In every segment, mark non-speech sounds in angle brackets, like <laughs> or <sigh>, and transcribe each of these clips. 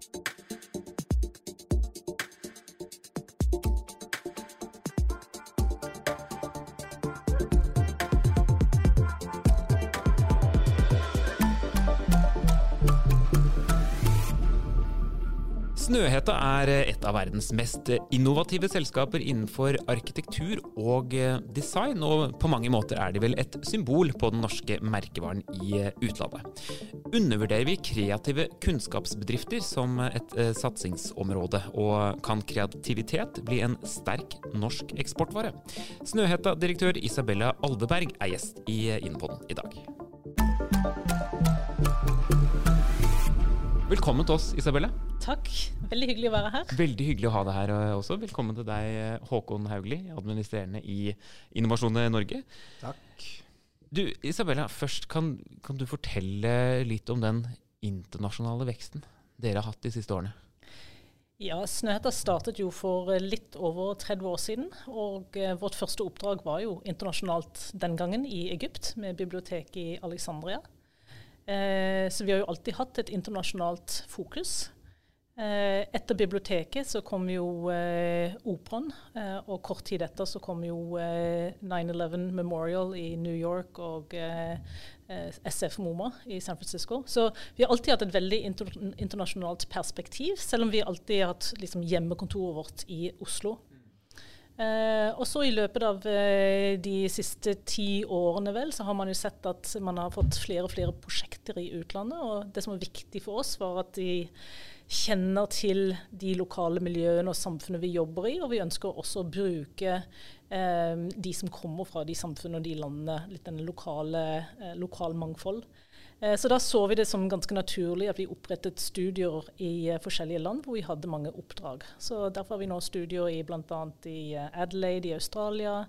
you Snøhetta er et av verdens mest innovative selskaper innenfor arkitektur og design, og på mange måter er de vel et symbol på den norske merkevaren i utlandet. Undervurderer vi kreative kunnskapsbedrifter som et eh, satsingsområde, og kan kreativitet bli en sterk norsk eksportvare? Snøhetta-direktør Isabella Aldeberg er gjest i Innpodden i dag. Velkommen til oss, Isabelle. Takk. Veldig hyggelig å være her. Veldig hyggelig å ha deg her eh, også. Velkommen til deg, eh, Håkon Haugli, administrerende i Innovasjon Norge. Takk. Du, Isabella, først kan, kan, du fortelle litt om den internasjonale veksten dere har hatt de siste årene? Ja, Snøhetta startet jo for litt over 30 år siden. Og eh, vårt første oppdrag var jo internasjonalt den gangen, i Egypt, med biblioteket i Alexandria. Eh, så vi har jo alltid hatt et internasjonalt fokus. Eh, etter biblioteket så kom jo eh, operaen, eh, og kort tid etter så kom jo 9-11 eh, Memorial i New York og SF MoMA i San Francisco. Så vi har alltid hatt et veldig inter internasjonalt perspektiv, selv om vi alltid har hatt liksom, hjemmekontoret vårt i Oslo. Uh, og så I løpet av uh, de siste ti årene vel, så har man jo sett at man har fått flere og flere prosjekter i utlandet. og Det som var viktig for oss, var at de kjenner til de lokale miljøene og samfunnet vi jobber i. Og vi ønsker også å bruke eh, de som kommer fra de samfunnene og de landene, litt den lokale, eh, lokal mangfold. Eh, så da så vi det som ganske naturlig at vi opprettet studier i eh, forskjellige land hvor vi hadde mange oppdrag. Så Derfor har vi nå studier i bl.a. i eh, Adelaide i Australia,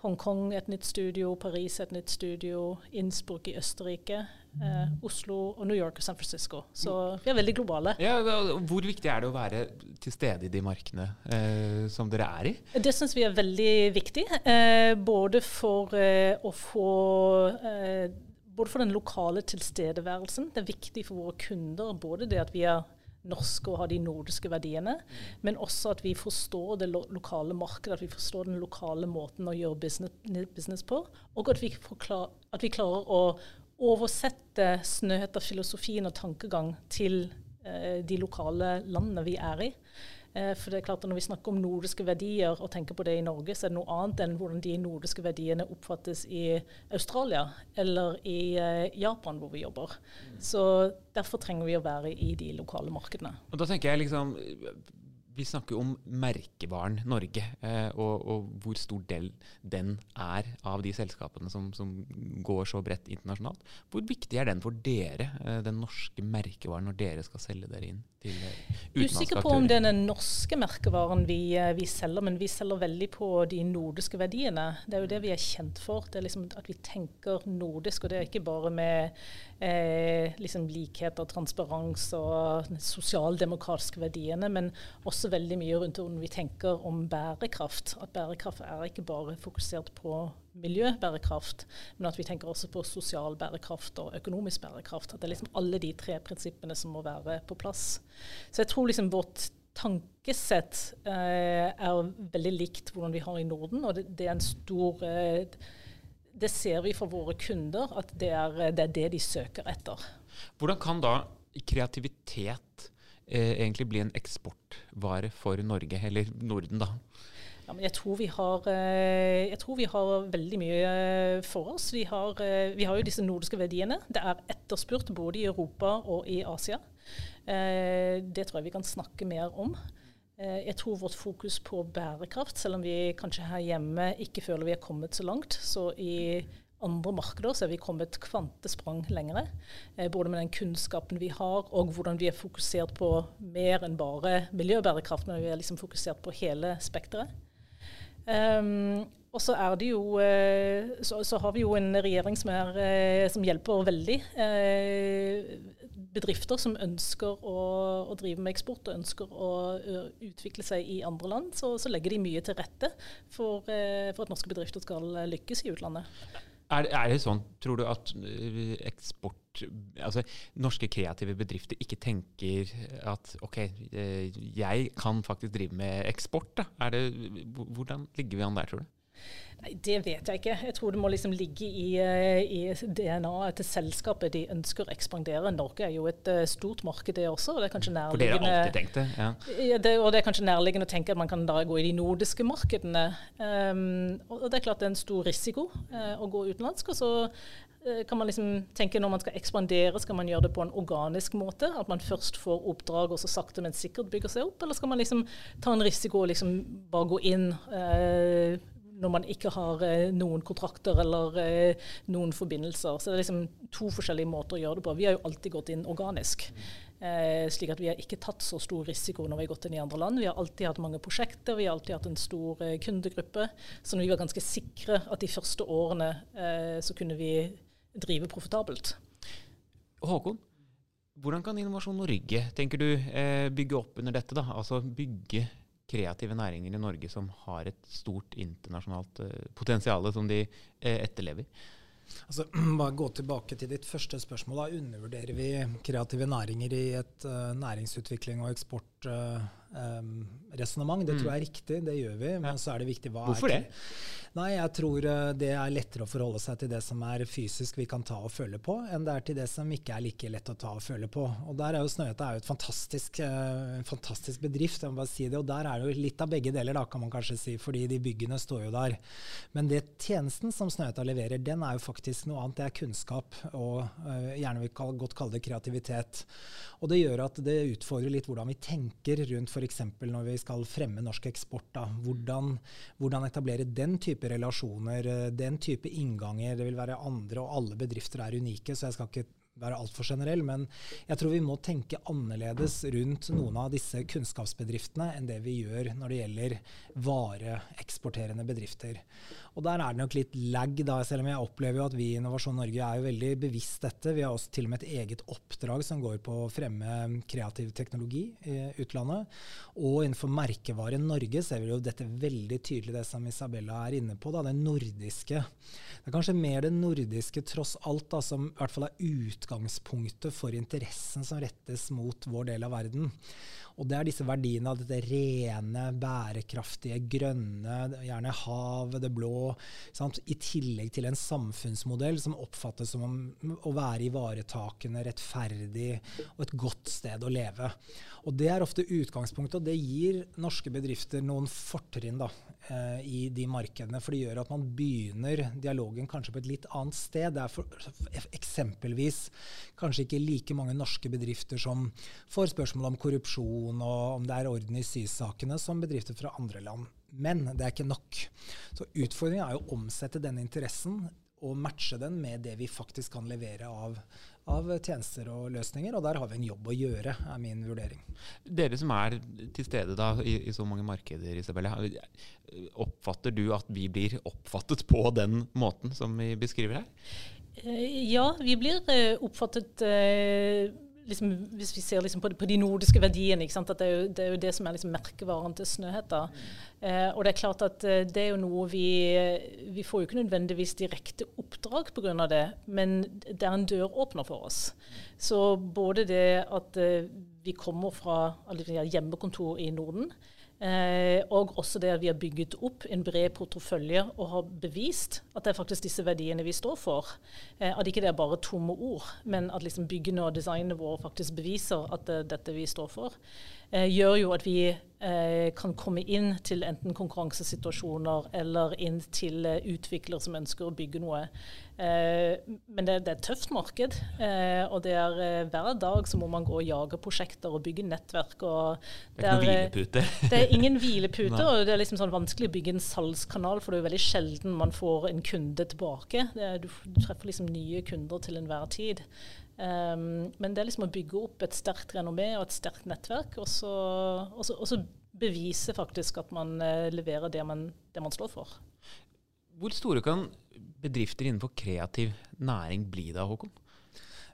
Hongkong et nytt studio, Paris et nytt studio, Innsbruck i Østerrike, eh, Oslo og New York og San Francisco. Så vi er veldig globale. Ja, hvor viktig er det å være til stede i de markene eh, som dere er i? Det syns vi er veldig viktig. Eh, både for å få både for den lokale tilstedeværelsen. Det er viktig for våre kunder både det at vi er norske og har de nordiske verdiene, mm. men også at vi forstår det lo lokale markedet, at vi forstår den lokale måten å gjøre business, business på, og at vi, forklar, at vi, klarer å oversette Snøheter-filosofien og tankegang til eh, de lokale landene vi er i. Eh, for det er klart at Når vi snakker om nordiske verdier og tenker på det i Norge, så er det noe annet enn hvordan de nordiske verdiene oppfattes i Australia eller i eh, Japan, hvor vi jobber. Mm. Så Derfor trenger vi å være i de lokale markedene. Og da tenker jeg liksom vi snakker om merkevaren Norge, eh, og, og, hvor stor del den er av de selskapene som, som, går så bredt internasjonalt. Hvor viktig er den for dere, eh, den norske merkevaren, når dere skal selge dere inn til eh, utenlandske aktører? Usikker på om det er den norske merkevaren vi, eh, vi, selger, men vi selger veldig på de nordiske verdiene. Det er jo det vi er kjent for. Det er liksom at vi tenker nordisk, og det er ikke bare med eh, liksom likhet og transparens og sosialdemokratiske verdiene, men også veldig mye rundt hvordan vi tenker om bærekraft. At bærekraft er ikke bare fokusert på miljøbærekraft, men at vi tenker også på sosial bærekraft og økonomisk bærekraft. At det er liksom alle de tre prinsippene som må være på plass. Så jeg tror liksom vårt tankesett eh, er veldig likt hvordan vi har i Norden, og det, det er en stor eh, Det ser vi fra våre kunder, at det er, det er det de søker etter. Hvordan kan da kreativitet egentlig bli en eksportvare for Norge, eller Norden, da? Ja, jeg, tror har, eh, jeg, tror vi har, veldig mye eh, for oss. Vi har, eh, vi har, jo disse nordiske verdiene. Det er etterspurt både i Europa og i Asia. Det tror jeg vi kan snakke mer om. Jeg tror vårt fokus på bærekraft, selv om vi kanskje her hjemme ikke føler vi er kommet så langt, så i andre markeder så er vi kommet kvantesprang lengre. Eh, både med den kunnskapen vi har, og hvordan vi er fokusert på mer enn bare miljøbærekraft, men vi er liksom fokusert på hele spekteret. Um, og så er det jo uh, så, så, har vi jo en regjering som, er, uh, som hjelper veldig. Bedrifter som ønsker å, å, drive med eksport og ønsker å utvikle seg i andre land, så, så legger de mye til rette for, for at norske bedrifter skal lykkes i utlandet. Er, er, det sånn, tror du, at eksport altså, norske kreative bedrifter ikke tenker at ok, eh, jeg kan faktisk drive med eksport? Da. Det, hvordan ligger vi an der, tror du? Nei, Det vet jeg ikke. Jeg tror det må liksom ligge i, eh, i DNA-et til selskapet. De ønsker å ekspandere. Norge er jo et uh, stort marked, det også. og det er kanskje nærliggende... For dere har alltid tenkt det? Ja. ja det, og det er kanskje nærliggende å tenke at man kan da gå i de nordiske markedene. Um, og det er klart det er en stor risiko uh, å gå utenlandsk. og så kan man liksom tenke Når man skal ekspandere, skal man gjøre det på en organisk måte? At man først får oppdrag og så sakte, men sikkert bygger seg opp? Eller skal man liksom ta en risiko og liksom bare gå inn uh, når man ikke har eh, noen kontrakter eller eh, noen forbindelser. Så det er liksom to forskjellige måter å gjøre det på. Vi har jo alltid gått inn organisk. Eh, slik at vi har ikke tatt så stor risiko når vi har gått inn i andre land. Vi har alltid hatt mange prosjekter, vi har alltid hatt en stor kundegruppe. Så vi var ganske sikre at de første årene så kunne vi drive profitabelt. Håkon, hvordan kan Innovasjon Norge tenker du, bygge opp under dette? da? Altså bygge kreative næringer i Norge som har et stort internasjonalt uh, potensial som de uh, etterlever. Altså, <clears throat> bare Gå tilbake til ditt første spørsmål. da Undervurderer vi kreative næringer i et uh, næringsutvikling og eksportresonnement? Uh, resonnement. det mm. tror jeg er riktig, det gjør vi. Men så er det viktig hva Hvorfor er det? Nei, jeg tror uh, det er lettere å forholde seg til det som er fysisk vi kan ta og føle på, enn det er til det som ikke er like lett å ta og føle på. Og der er jo Snøhetta et fantastisk, en fantastisk bedrift, jeg må bare si det. Og der er det jo litt av begge deler, da, kan man kanskje si, fordi de byggene står jo der. Men det tjenesten som Snøhetta leverer, den er jo faktisk noe annet. Det er kunnskap, og uh, gjerne vil kall, godt kalle det kreativitet. Og det gjør at det utfordrer litt hvordan vi tenker rundt f.eks. når vi skal fremme norsk eksport. Da. Hvordan, hvordan etablere den type relasjoner, eh, den type innganger. Det vil være andre, og alle bedrifter er unike, så jeg skal ikke være altfor generell, men jeg tror vi må tenke annerledes rundt noen av disse kunnskapsbedriftene enn det vi gjør når det gjelder vareeksporterende bedrifter. Og Der er det nok litt lag, da, selv om jeg opplever jo at vi i Innovasjon Norge er jo veldig bevisst dette. Vi har også til og med et eget oppdrag som går på å fremme kreativ teknologi i utlandet. Og innenfor merkevare Norge ser vi jo dette veldig tydelig, det som Isabella er inne på. Da, det nordiske. Det er kanskje mer det nordiske tross alt da, som i hvert fall er utgangspunktet for interessen som rettes mot vår del av verden. Og det er disse verdiene av dette rene, bærekraftige, grønne, gjerne havet, det blå, sant? i tillegg til en samfunnsmodell som oppfattes som å være ivaretakende, rettferdig og et godt sted å leve. Og Det er ofte utgangspunktet, og det gir norske bedrifter noen fortrinn da, eh, i de markedene. For det gjør at man begynner dialogen kanskje på et litt annet sted. Det er for, eksempelvis kanskje ikke like mange norske bedrifter som får spørsmål om korrupsjon og om det er orden i sysakene, som bedrifter fra andre land. Men det er ikke nok. Så utfordringen er å omsette denne interessen og matche den med det vi faktisk kan levere av, av, tjenester og løsninger. Og der har vi en jobb å gjøre, er min vurdering. Dere som er til stede da, i, i, så mange markeder, Isabelle. Oppfatter du at vi blir oppfattet på den måten som vi beskriver her? Eh, ja, vi blir eh, oppfattet eh, liksom, hvis vi ser liksom på, de nordiske verdiene, at det er, jo, det er, jo, det som er liksom merkevaren til Snøhetta. Eh, og det er klart at det er jo noe vi Vi får jo ikke nødvendigvis direkte oppdrag pga. det, men det er en døråpner for oss. Så både det at vi kommer fra hjemmekontor i Norden, Eh, og også det at vi har bygget opp en bred portefølje og har bevist at det er faktisk disse verdiene vi står for. Eh, at ikke det er bare tomme ord, men at liksom byggene og designet våre faktisk beviser at det er dette vi står for. Eh, gjør jo at vi eh, kan komme inn til enten konkurransesituasjoner eller inn til eh, utviklere som ønsker å bygge noe. men det, det, er et tøft marked, og det er hver dag så må man gå og jage prosjekter og bygge nettverk. det, er ikke noen hvilepute? det er ingen hvilepute, <laughs> og det er liksom sånn vanskelig å bygge en salgskanal, for det er veldig sjelden man får en kunde tilbake. Er, du, du treffer liksom nye kunder til enhver tid. Um, men det er liksom å bygge opp et sterkt renommé og et sterkt nettverk, og så, og så, og så bevise faktisk at man uh, leverer det man, det man, står for. Hvor store kan bedrifter innenfor kreativ næring bli da, Håkon?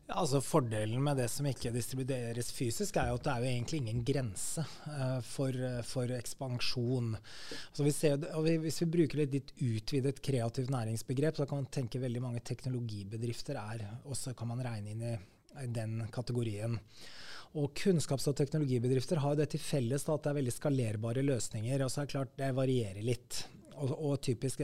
Ja, altså Fordelen med det som ikke distribueres fysisk, er jo at det er jo egentlig ingen grense uh, for, for, ekspansjon. Altså vi ser, vi, hvis vi bruker litt litt utvidet kreativt næringsbegrep, så kan man tenke veldig mange teknologibedrifter er også kan man regne inn i, i den kategorien. Og Kunnskaps- og teknologibedrifter har jo det til felles at det er veldig skalerbare løsninger. og så er det klart Det varierer litt. Og, og typisk,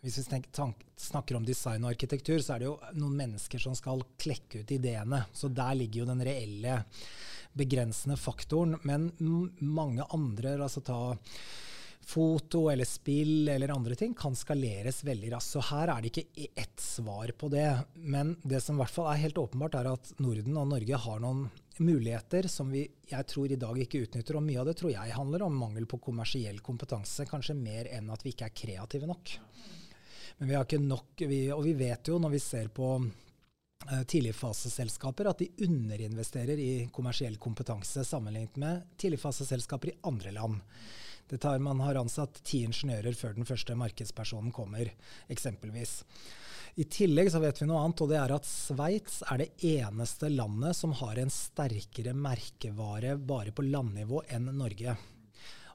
Hvis vi snakker om design og arkitektur, så er det jo noen mennesker som skal klekke ut ideene. Så der ligger jo den reelle begrensende faktoren. Men mange andre, altså ta foto eller spill eller andre ting kan skaleres veldig raskt. Så her er det ikke ett svar på det. Men det som i hvert fall er helt åpenbart, er at Norden og Norge har noen muligheter som vi jeg tror i dag ikke utnytter. Og mye av det tror jeg handler om mangel på kommersiell kompetanse, kanskje mer enn at vi ikke er kreative nok. Men vi har ikke nok, vi, Og vi vet jo når vi ser på uh, tidligfaseselskaper at de underinvesterer i kommersiell kompetanse sammenlignet med tidligfaseselskaper i andre land. Det tar, man har ansatt ti ingeniører før den første markedspersonen kommer, eksempelvis. I tillegg så vet vi noe annet, og det er at Sveits er det eneste landet som har en sterkere merkevare bare på landnivå enn Norge.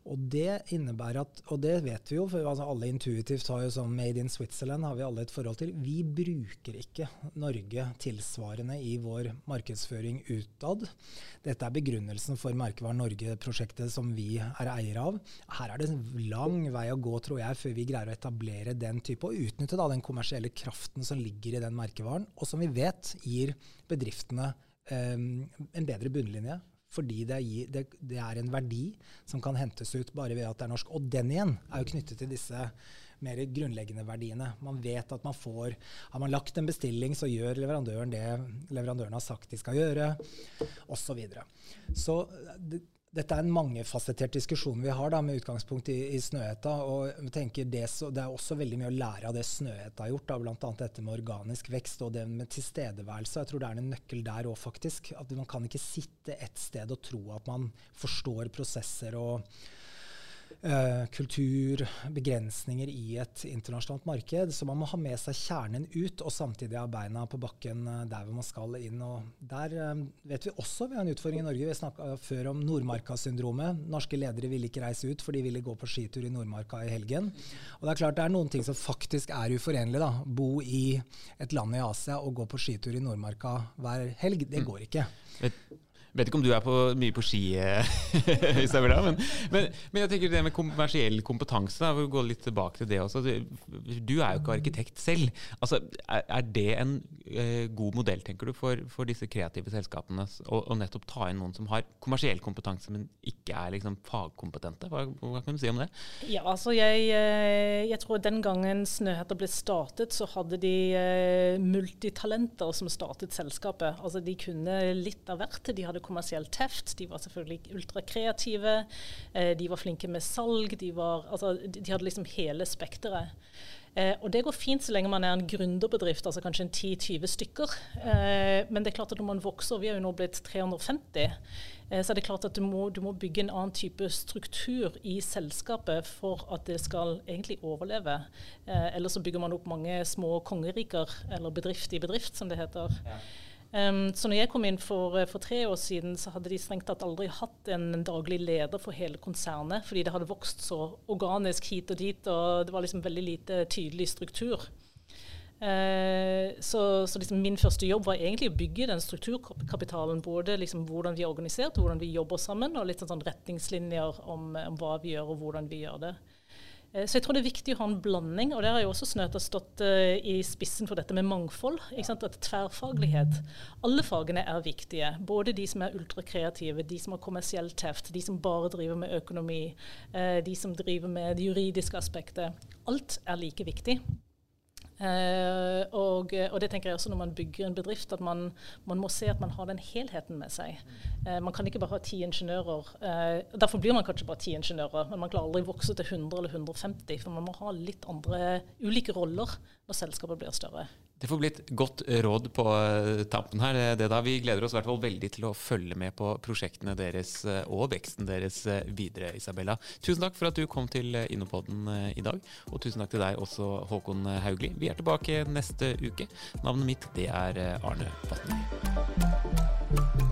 Og det innebærer at, og det vet vi jo, for altså alle intuitivt har jo sånn Made in Switzerland har vi alle et forhold til. Vi bruker ikke Norge tilsvarende i vår markedsføring utad. Dette er begrunnelsen for Merkevaren Norge-prosjektet som vi er eier av. Her er det en lang vei å gå, tror jeg, før vi greier å etablere den type, og utnytte da, den kommersielle kraften som ligger i den merkevaren, og som vi vet gir bedriftene eh, en bedre bunnlinje fordi det, er, det, det, er en verdi som kan hentes ut bare ved at det er norsk. Og den igjen er jo knyttet til disse mer grunnleggende verdiene. Man vet at man får Har man lagt en bestilling, så gjør leverandøren det leverandøren har sagt de skal gjøre, osv. Så, videre. så det, dette er en mangefasettert diskusjon vi har da, med utgangspunkt i, i Snøhetta. og tenker det, så, det, er også veldig mye å lære av det Snøhetta har gjort, bl.a. dette med organisk vekst og det med tilstedeværelse. Jeg tror det er en nøkkel der òg, faktisk. At Man kan ikke sitte et sted og tro at man forstår prosesser og uh, kultur, begrensninger i et internasjonalt marked. Så man må ha med seg kjernen ut, og samtidig ha beina på bakken uh, der hvor man skal inn. Og der uh, vet vi også vi har en utfordring i Norge. Vi snakka før om Nordmarka-syndromet. Norske ledere ville ikke reise ut, for de ville gå på skitur i Nordmarka i helgen. Og det er klart det er noen ting som faktisk er uforenlig. da. Bo i et land i Asia og gå på skitur i Nordmarka hver helg, det mm. går ikke. Vet ikke om du er på, mye på ski, eh, <laughs> Isabella, men, men, men, jeg tenker det med kommersiell kompetanse, da, vi gå litt tilbake til det også. Du er jo ikke arkitekt selv. Altså, er, det en eh, god modell, tenker du, for, for disse kreative selskapene å nettopp ta inn noen som har kommersiell kompetanse, men ikke er liksom fagkompetente? Hva, hva, kan du si om det? Ja, altså jeg, eh, jeg tror den gangen Snøheter ble startet, så hadde de multitalenter som startet selskapet. Altså De kunne litt av hvert. De hadde kommersielt teft. De var selvfølgelig ultrakreative. Eh, de var flinke med salg. De, var, altså, de hadde liksom hele spekteret. Eh, og det går fint så lenge man er en gründerbedrift, altså kanskje en 10-20 stykker. Eh, men det er klart at når man vokser, vi er jo nå blitt 350, eh, så er det klart at du må, du må, bygge en annen type struktur i selskapet for at det skal egentlig overleve. Eh, Eller så bygger man opp mange små kongeriker, eller bedrift i bedrift, som det heter. Ja. Um, så når jeg kom inn for, eh, for, tre år siden, så hadde de strengt tatt aldri hatt en daglig leder for hele konsernet, fordi det hadde vokst så organisk hit og dit, og det var liksom veldig lite tydelig struktur. Uh, så, så liksom min første jobb var egentlig å bygge den strukturkapitalen. Både liksom hvordan vi er organisert, hvordan vi jobber sammen, og litt sånn, retningslinjer om, om, hva vi gjør og hvordan vi gjør det. Eh, så jeg tror det er viktig å ha en blanding, og der har jo også Snøta stått uh, i spissen for dette med mangfold. at Tverrfaglighet. Alle fagene er viktige. Både de som er ultrakreative, de som har kommersiell teft, de som bare driver med økonomi, uh, de som driver med det juridiske aspektet. Alt er like viktig. Uh, og, og, det tenker jeg også når man bygger en bedrift, at man, man må se at man har den helheten med seg. Uh, man kan ikke bare ha ti ingeniører. Uh, derfor blir man kanskje bare ti ingeniører, men man klarer aldri vokse til 100 eller 150, for man må ha litt andre ulike roller når selskapet blir større. Det får bli et godt råd på eh, tampen her. Det da. Vi gleder oss i hvert fall veldig til å følge med på prosjektene deres eh, og veksten deres eh, videre, Isabella. Tusen takk for at du kom til Innopodden i dag, og tusen takk til deg også, Håkon Haugli. Vi vi er tilbake neste uke. Navnet mitt det er eh, Arne Vatne.